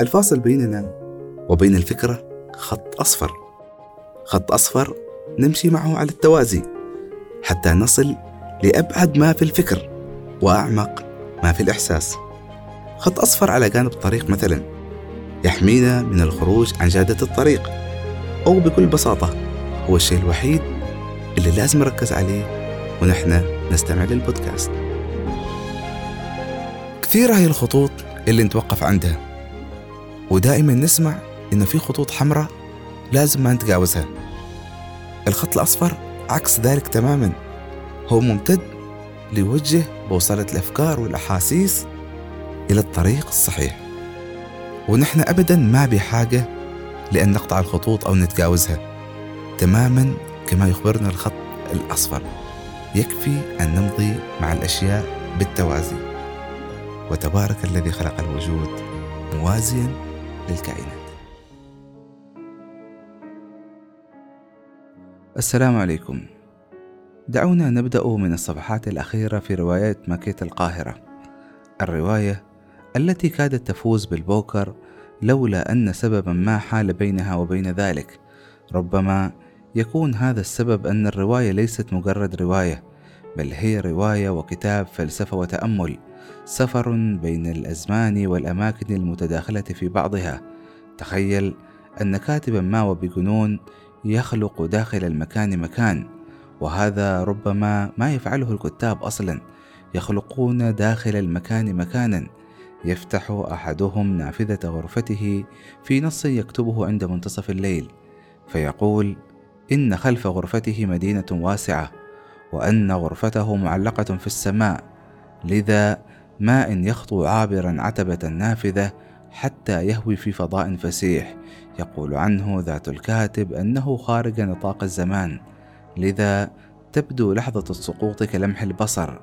الفاصل بيننا وبين الفكرة خط أصفر. خط أصفر نمشي معه على التوازي حتى نصل لأبعد ما في الفكر وأعمق ما في الإحساس. خط أصفر على جانب الطريق مثلا يحمينا من الخروج عن جادة الطريق أو بكل بساطة هو الشيء الوحيد اللي لازم نركز عليه ونحن نستمع للبودكاست. كثيرة هي الخطوط اللي نتوقف عندها ودائما نسمع إنه في خطوط حمراء لازم ما نتجاوزها. الخط الأصفر عكس ذلك تماما. هو ممتد ليوجه بوصلة الأفكار والأحاسيس إلى الطريق الصحيح. ونحن أبدا ما بحاجة لأن نقطع الخطوط أو نتجاوزها. تماما كما يخبرنا الخط الأصفر. يكفي أن نمضي مع الأشياء بالتوازي. وتبارك الذي خلق الوجود موازيا للكائنات. السلام عليكم. دعونا نبدأ من الصفحات الأخيرة في رواية مكيت القاهرة. الرواية التي كادت تفوز بالبوكر لولا أن سببا ما حال بينها وبين ذلك. ربما يكون هذا السبب أن الرواية ليست مجرد رواية بل هي رواية وكتاب فلسفة وتأمل. سفر بين الأزمان والأماكن المتداخلة في بعضها. تخيل أن كاتبا ما وبجنون يخلق داخل المكان مكان وهذا ربما ما يفعله الكتاب أصلا. يخلقون داخل المكان مكانا. يفتح أحدهم نافذة غرفته في نص يكتبه عند منتصف الليل فيقول إن خلف غرفته مدينة واسعة وأن غرفته معلقة في السماء. لذا ما ان يخطو عابرا عتبة النافذه حتى يهوي في فضاء فسيح يقول عنه ذات الكاتب أنه خارج نطاق الزمان لذا تبدو لحظة السقوط كلمح البصر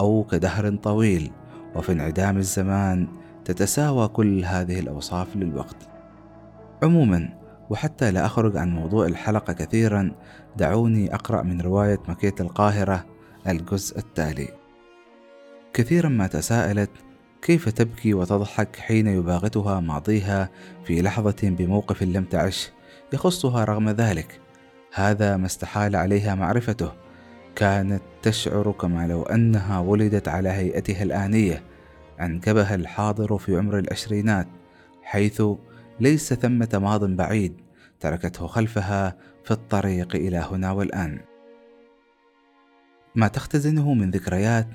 أو كدهر طويل وفي انعدام الزمان تتساوى كل هذه الأوصاف للوقت. عموما وحتى لا أخرج عن موضوع الحلقة كثيرا دعوني أقرأ من رواية مكيت القاهرة الجزء التالي. كثيرا ما تساءلت كيف تبكي وتضحك حين يباغتها ماضيها في لحظة بموقف لم تعش يخصها رغم ذلك. هذا ما استحال عليها معرفته. كانت تشعر كما لو أنها ولدت على هيئتها الآنية. أنكبها الحاضر في عمر العشرينات حيث ليس ثمة ماض بعيد تركته خلفها في الطريق إلى هنا والآن. ما تختزنه من ذكريات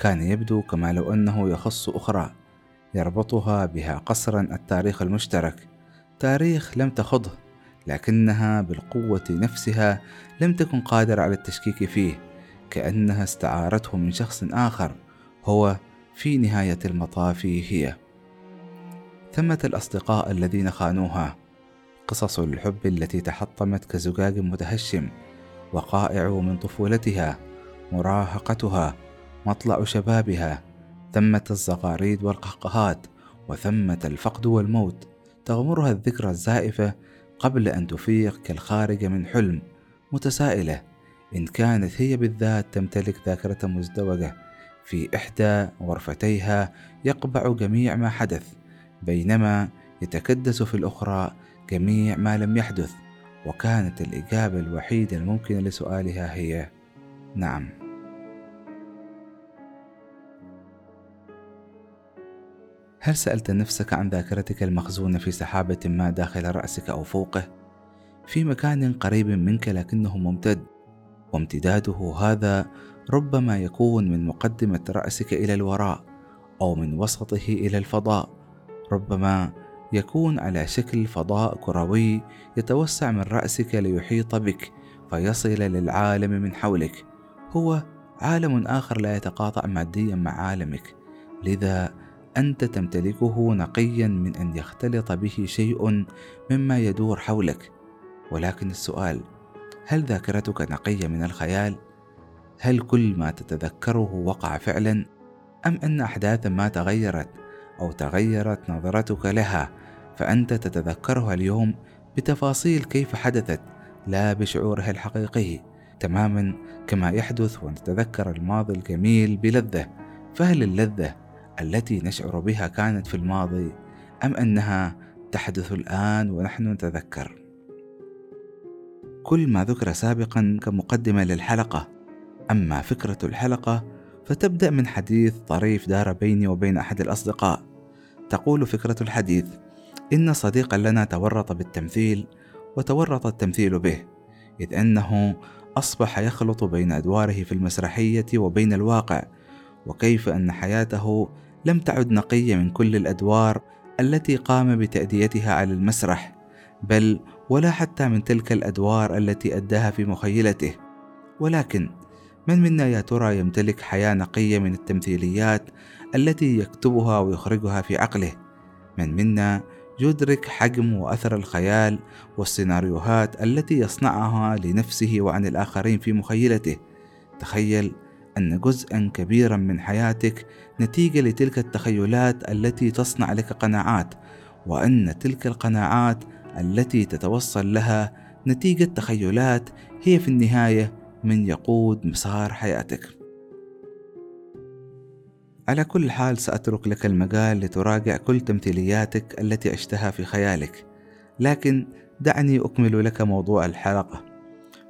كان يبدو كما لو أنه يخص أخرى يربطها بها قصرا التاريخ المشترك. تاريخ لم تخضه لكنها بالقوة نفسها لم تكن قادرة على التشكيك فيه كأنها استعارته من شخص آخر هو في نهاية المطاف هي. ثمة الأصدقاء الذين خانوها. قصص الحب التي تحطمت كزجاج متهشم وقائع من طفولتها مراهقتها مطلع شبابها ثمة الزغاريد والقهقهات وثمة الفقد والموت. تغمرها الذكرى الزائفة قبل أن تفيق كالخارج من حلم متسائلة. إن كانت هي بالذات تمتلك ذاكرة مزدوجة في إحدى غرفتيها يقبع جميع ما حدث بينما يتكدس في الأخرى جميع ما لم يحدث. وكانت الإجابة الوحيدة الممكنة لسؤالها هي نعم. هل سألت نفسك عن ذاكرتك المخزونة في سحابة ما داخل رأسك أو فوقه؟ في مكان قريب منك لكنه ممتد وامتداده هذا ربما يكون من مقدمة رأسك إلى الوراء أو من وسطه إلى الفضاء ربما يكون على شكل فضاء كروي يتوسع من رأسك ليحيط بك فيصل للعالم من حولك هو عالم آخر لا يتقاطع ماديا مع عالمك لذا أنت تمتلكه نقيا من أن يختلط به شيء مما يدور حولك ولكن السؤال هل ذاكرتك نقية من الخيال؟ هل كل ما تتذكره وقع فعلا؟ أم أن أحداثا ما تغيرت أو تغيرت نظرتك لها فأنت تتذكرها اليوم بتفاصيل كيف حدثت لا بشعورها الحقيقي تماما كما يحدث ونتذكر الماضي الجميل بلذة فهل اللذة التي نشعر بها كانت في الماضي أم أنها تحدث الآن ونحن نتذكر؟ كل ما ذكر سابقا كمقدمة للحلقة. أما فكرة الحلقة فتبدأ من حديث طريف دار بيني وبين أحد الأصدقاء. تقول فكرة الحديث إن صديقا لنا تورط بالتمثيل وتورط التمثيل به إذ أنه أصبح يخلط بين أدواره في المسرحية وبين الواقع وكيف أن حياته لم تعد نقية من كل الأدوار التي قام بتأديتها على المسرح بل ولا حتى من تلك الأدوار التي أداها في مخيلته. ولكن من منا يا ترى يمتلك حياة نقية من التمثيليات التي يكتبها ويخرجها في عقله؟ من منا يدرك حجم وأثر الخيال والسيناريوهات التي يصنعها لنفسه وعن الآخرين في مخيلته؟ تخيل أن جزءا كبيرا من حياتك نتيجة لتلك التخيلات التي تصنع لك قناعات وأن تلك القناعات التي تتوصل لها نتيجة تخيلات هي في النهاية من يقود مسار حياتك. على كل حال سأترك لك المجال لتراجع كل تمثيلياتك التي عشتها في خيالك لكن دعني أكمل لك موضوع الحلقة.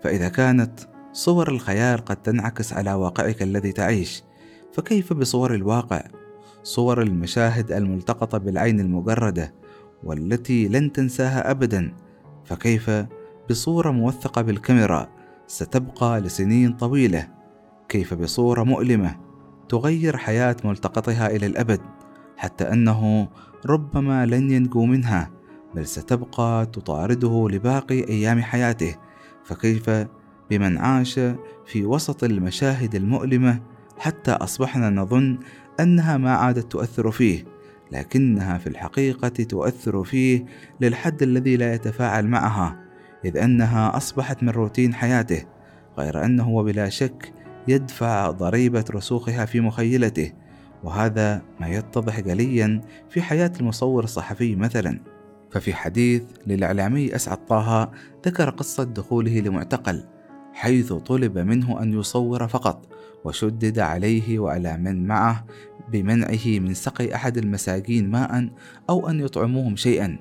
فإذا كانت صور الخيال قد تنعكس على واقعك الذي تعيش. فكيف بصور الواقع؟ صور المشاهد الملتقطة بالعين المجردة والتي لن تنساها أبدا. فكيف بصورة موثقة بالكاميرا ستبقى لسنين طويلة؟ كيف بصورة مؤلمة تغير حياة ملتقطها إلى الأبد؟ حتى أنه ربما لن ينجو منها بل ستبقى تطارده لباقي أيام حياته. فكيف بمن عاش في وسط المشاهد المؤلمة حتى أصبحنا نظن أنها ما عادت تؤثر فيه لكنها في الحقيقة تؤثر فيه للحد الذي لا يتفاعل معها إذ أنها أصبحت من روتين حياته غير أنه وبلا شك يدفع ضريبة رسوخها في مخيلته وهذا ما يتضح جليا في حياة المصور الصحفي مثلا. ففي حديث للإعلامي أسعد طه ذكر قصة دخوله لمعتقل حيث طلب منه أن يصور فقط وشدد عليه وعلى من معه بمنعه من سقي أحد المساجين ماء أو أن يطعموهم شيئا.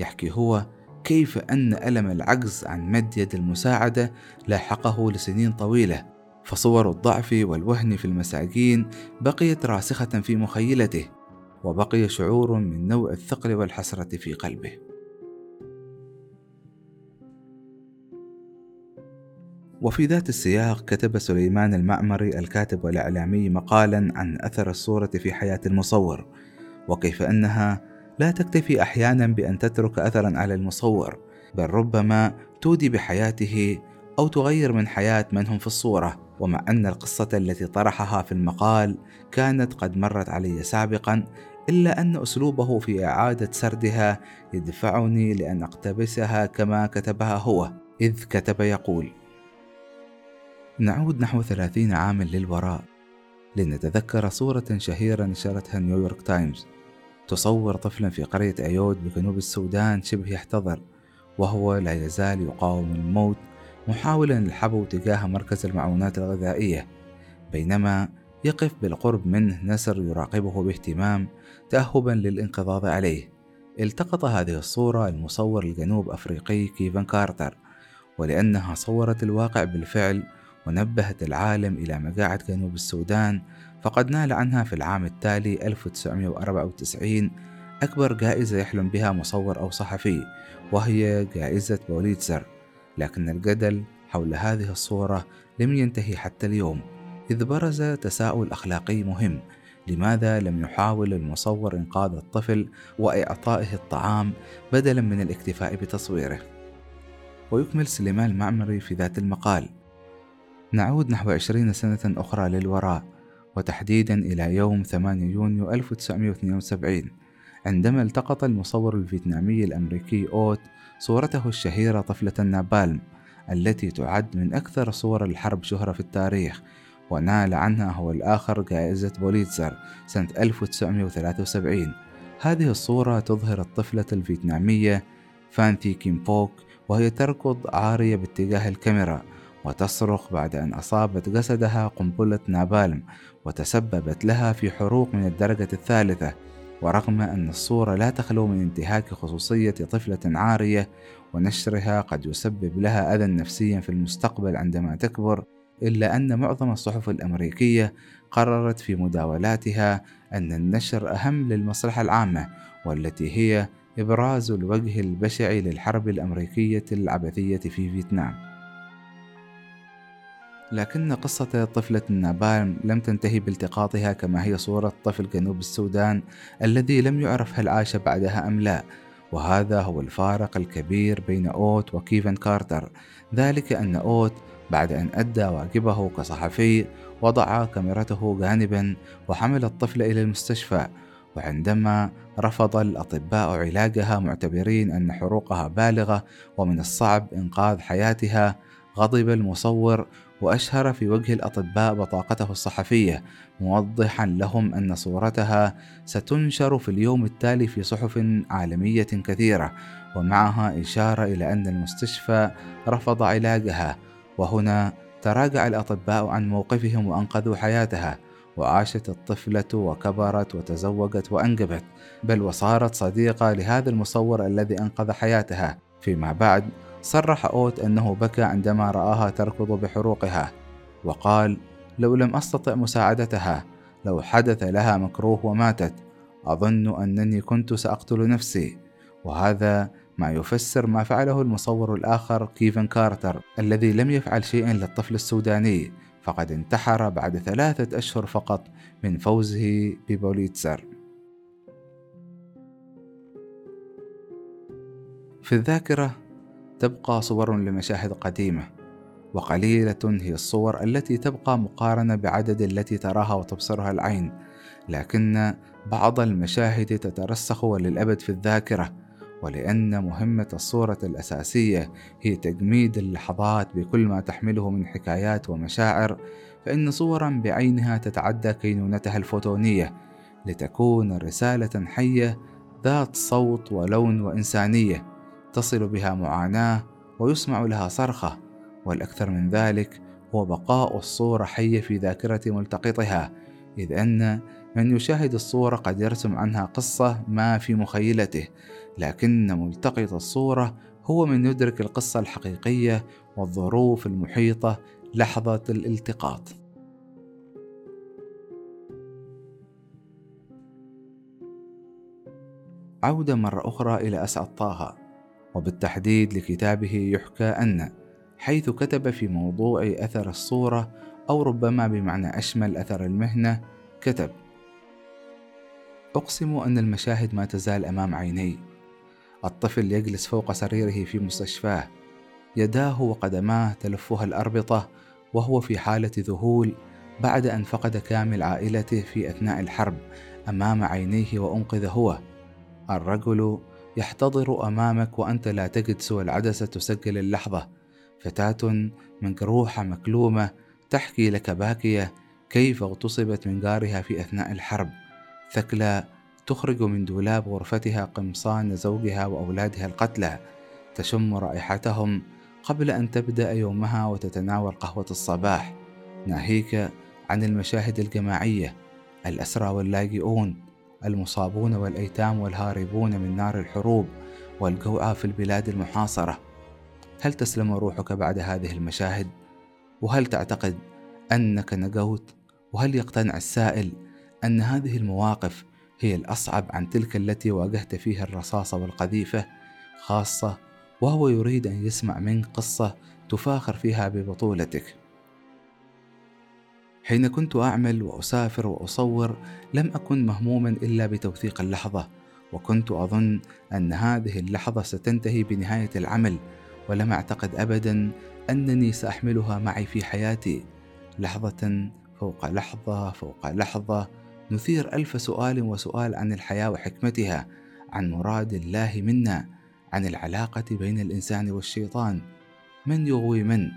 يحكي هو كيف أن ألم العجز عن مد يد المساعدة لاحقه لسنين طويلة فصور الضعف والوهن في المساجين بقيت راسخة في مخيلته وبقي شعور من نوع الثقل والحسرة في قلبه. وفي ذات السياق كتب سليمان المعمري الكاتب والإعلامي مقالا عن أثر الصورة في حياة المصور وكيف أنها لا تكتفي أحيانا بأن تترك أثرا على المصور بل ربما تودي بحياته أو تغير من حياة من هم في الصورة ومع أن القصة التي طرحها في المقال كانت قد مرت علي سابقا إلا أن أسلوبه في إعادة سردها يدفعني لأن أقتبسها كما كتبها هو إذ كتب يقول نعود نحو ثلاثين عاما للوراء لنتذكر صورة شهيرة نشرتها نيويورك تايمز. تصور طفلا في قرية أيود بجنوب السودان شبه يحتضر وهو لا يزال يقاوم الموت محاولا الحبو تجاه مركز المعونات الغذائية بينما يقف بالقرب منه نسر يراقبه باهتمام تأهبا للانقضاض عليه. التقط هذه الصورة المصور الجنوب أفريقي كيفن كارتر ولأنها صورت الواقع بالفعل ونبهت العالم إلى مجاعة جنوب السودان فقد نال عنها في العام التالي 1994 أكبر جائزة يحلم بها مصور أو صحفي وهي جائزة بوليتزر. لكن الجدل حول هذه الصورة لم ينتهي حتى اليوم إذ برز تساؤل أخلاقي مهم لماذا لم يحاول المصور إنقاذ الطفل وإعطائه الطعام بدلا من الاكتفاء بتصويره؟ ويكمل سليمان المعمري في ذات المقال. نعود نحو عشرين سنة أخرى للوراء وتحديدا إلى يوم 8 يونيو 1972 عندما التقط المصور الفيتنامي الأمريكي أوت صورته الشهيرة طفلة النابالم التي تعد من أكثر صور الحرب شهرة في التاريخ ونال عنها هو الآخر جائزة بوليتزر سنة 1973 هذه الصورة تظهر الطفلة الفيتنامية فانتي كيمبوك وهي تركض عارية باتجاه الكاميرا وتصرخ بعد أن أصابت جسدها قنبلة نابالم وتسببت لها في حروق من الدرجة الثالثة ورغم أن الصورة لا تخلو من انتهاك خصوصية طفلة عارية ونشرها قد يسبب لها أذى نفسيا في المستقبل عندما تكبر إلا أن معظم الصحف الأمريكية قررت في مداولاتها أن النشر أهم للمصلحة العامة والتي هي إبراز الوجه البشع للحرب الأمريكية العبثية في فيتنام. لكن قصة طفلة النابالم لم تنتهي بالتقاطها كما هي صورة طفل جنوب السودان الذي لم يعرف هل عاش بعدها أم لا، وهذا هو الفارق الكبير بين أوت وكيفن كارتر، ذلك أن أوت بعد أن أدى واجبه كصحفي وضع كاميرته جانبا وحمل الطفل إلى المستشفى. وعندما رفض الأطباء علاجها معتبرين أن حروقها بالغة ومن الصعب إنقاذ حياتها غضب المصور وأشهر في وجه الأطباء بطاقته الصحفية موضحا لهم أن صورتها ستنشر في اليوم التالي في صحف عالمية كثيرة ومعها إشارة إلى أن المستشفى رفض علاجها. وهنا تراجع الأطباء عن موقفهم وأنقذوا حياتها. وعاشت الطفلة وكبرت وتزوجت وأنجبت بل وصارت صديقة لهذا المصور الذي أنقذ حياتها. فيما بعد صرح أوت أنه بكى عندما رآها تركض بحروقها وقال لو لم أستطع مساعدتها لو حدث لها مكروه وماتت أظن أنني كنت سأقتل نفسي وهذا ما يفسر ما فعله المصور الآخر كيفن كارتر الذي لم يفعل شيئا للطفل السوداني فقد انتحر بعد ثلاثة أشهر فقط من فوزه ببوليتسر في الذاكرة تبقى صور لمشاهد قديمة وقليلة هي الصور التي تبقى مقارنة بعدد التي تراها وتبصرها العين لكن بعض المشاهد تترسخ وللأبد في الذاكرة ولأن مهمة الصورة الأساسية هي تجميد اللحظات بكل ما تحمله من حكايات ومشاعر فإن صورا بعينها تتعدى كينونتها الفوتونية لتكون رسالة حية ذات صوت ولون وإنسانية. تصل بها معاناة ويسمع لها صرخة والأكثر من ذلك هو بقاء الصورة حية في ذاكرة ملتقطها إذ أن من يشاهد الصورة قد يرسم عنها قصة ما في مخيلته لكن ملتقط الصورة هو من يدرك القصة الحقيقية والظروف المحيطة لحظة الالتقاط. عودة مرة أخرى إلى أسعد طه وبالتحديد لكتابه يحكى أن حيث كتب في موضوع أثر الصورة أو ربما بمعنى أشمل أثر المهنة كتب أقسم أن المشاهد ما تزال أمام عيني. الطفل يجلس فوق سريره في مستشفاه. يداه وقدماه تلفها الأربطة وهو في حالة ذهول بعد أن فقد كامل عائلته في أثناء الحرب أمام عينيه وأنقذ هو الرجل يحتضر أمامك وأنت لا تجد سوى العدسة تسجل اللحظة. فتاة من جروحة مكلومة تحكي لك باكية كيف اغتصبت من جارها في أثناء الحرب. ثكلى تخرج من دولاب غرفتها قمصان زوجها وأولادها القتلى. تشم رائحتهم قبل أن تبدأ يومها وتتناول قهوة الصباح. ناهيك عن المشاهد الجماعية. الأسرى واللاجئون. المصابون والأيتام والهاربون من نار الحروب والجوعى في البلاد المحاصرة هل تسلم روحك بعد هذه المشاهد؟ وهل تعتقد أنك نجوت؟ وهل يقتنع السائل أن هذه المواقف هي الأصعب عن تلك التي واجهت فيها الرصاصة والقذيفة خاصة وهو يريد أن يسمع منك قصة تفاخر فيها ببطولتك حين كنت أعمل وأسافر وأصور لم أكن مهموما إلا بتوثيق اللحظة وكنت أظن أن هذه اللحظة ستنتهي بنهاية العمل ولم أعتقد أبدا أنني سأحملها معي في حياتي. لحظة فوق لحظة فوق لحظة نثير ألف سؤال وسؤال عن الحياة وحكمتها عن مراد الله منا عن العلاقة بين الإنسان والشيطان. من يغوي من؟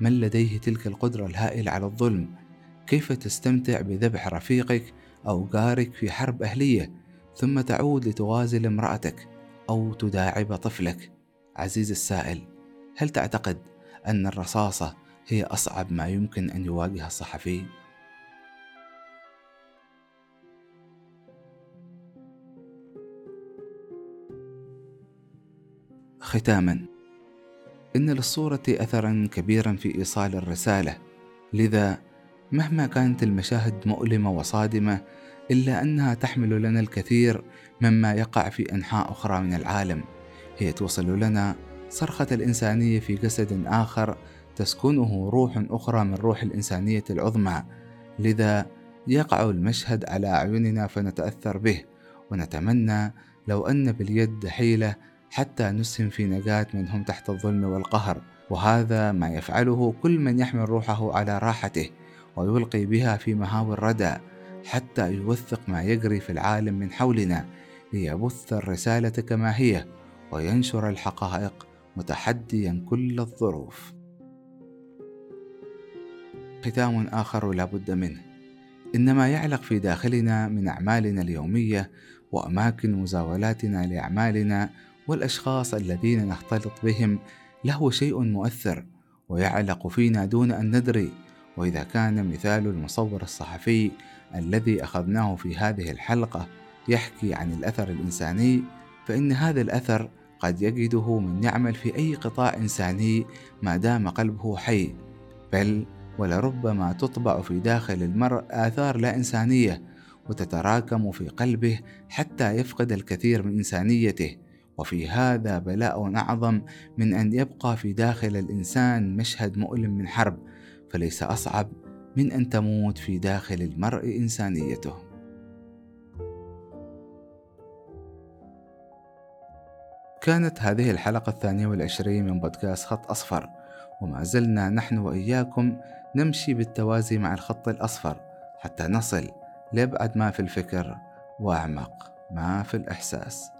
من لديه تلك القدرة الهائلة على الظلم؟ كيف تستمتع بذبح رفيقك أو جارك في حرب أهلية ثم تعود لتغازل امرأتك أو تداعب طفلك عزيز السائل هل تعتقد أن الرصاصة هي أصعب ما يمكن أن يواجه الصحفي؟ ختاما إن للصورة أثرا كبيرا في إيصال الرسالة لذا مهما كانت المشاهد مؤلمة وصادمة إلا أنها تحمل لنا الكثير مما يقع في أنحاء أخرى من العالم. هي توصل لنا صرخة الإنسانية في جسد آخر تسكنه روح أخرى من روح الإنسانية العظمى. لذا يقع المشهد على أعيننا فنتأثر به ونتمنى لو أن باليد حيلة حتى نسهم في نجاة من هم تحت الظلم والقهر. وهذا ما يفعله كل من يحمل روحه على راحته. ويلقي بها في مهاوي الردى حتى يوثق ما يجري في العالم من حولنا ليبث الرسالة كما هي وينشر الحقائق متحديا كل الظروف. ختام آخر لا بد منه. إن ما يعلق في داخلنا من أعمالنا اليومية وأماكن مزاولاتنا لأعمالنا والأشخاص الذين نختلط بهم له شيء مؤثر ويعلق فينا دون أن ندري وإذا كان مثال المصور الصحفي الذي أخذناه في هذه الحلقة يحكي عن الأثر الإنساني فإن هذا الأثر قد يجده من يعمل في أي قطاع إنساني ما دام قلبه حي. بل ولربما تطبع في داخل المرء آثار لا إنسانية وتتراكم في قلبه حتى يفقد الكثير من إنسانيته. وفي هذا بلاء أعظم من أن يبقى في داخل الإنسان مشهد مؤلم من حرب فليس أصعب من أن تموت في داخل المرء إنسانيته. كانت هذه الحلقة الثانية والعشرين من بودكاست خط أصفر وما زلنا نحن وإياكم نمشي بالتوازي مع الخط الأصفر حتى نصل لأبعد ما في الفكر وأعمق ما في الإحساس.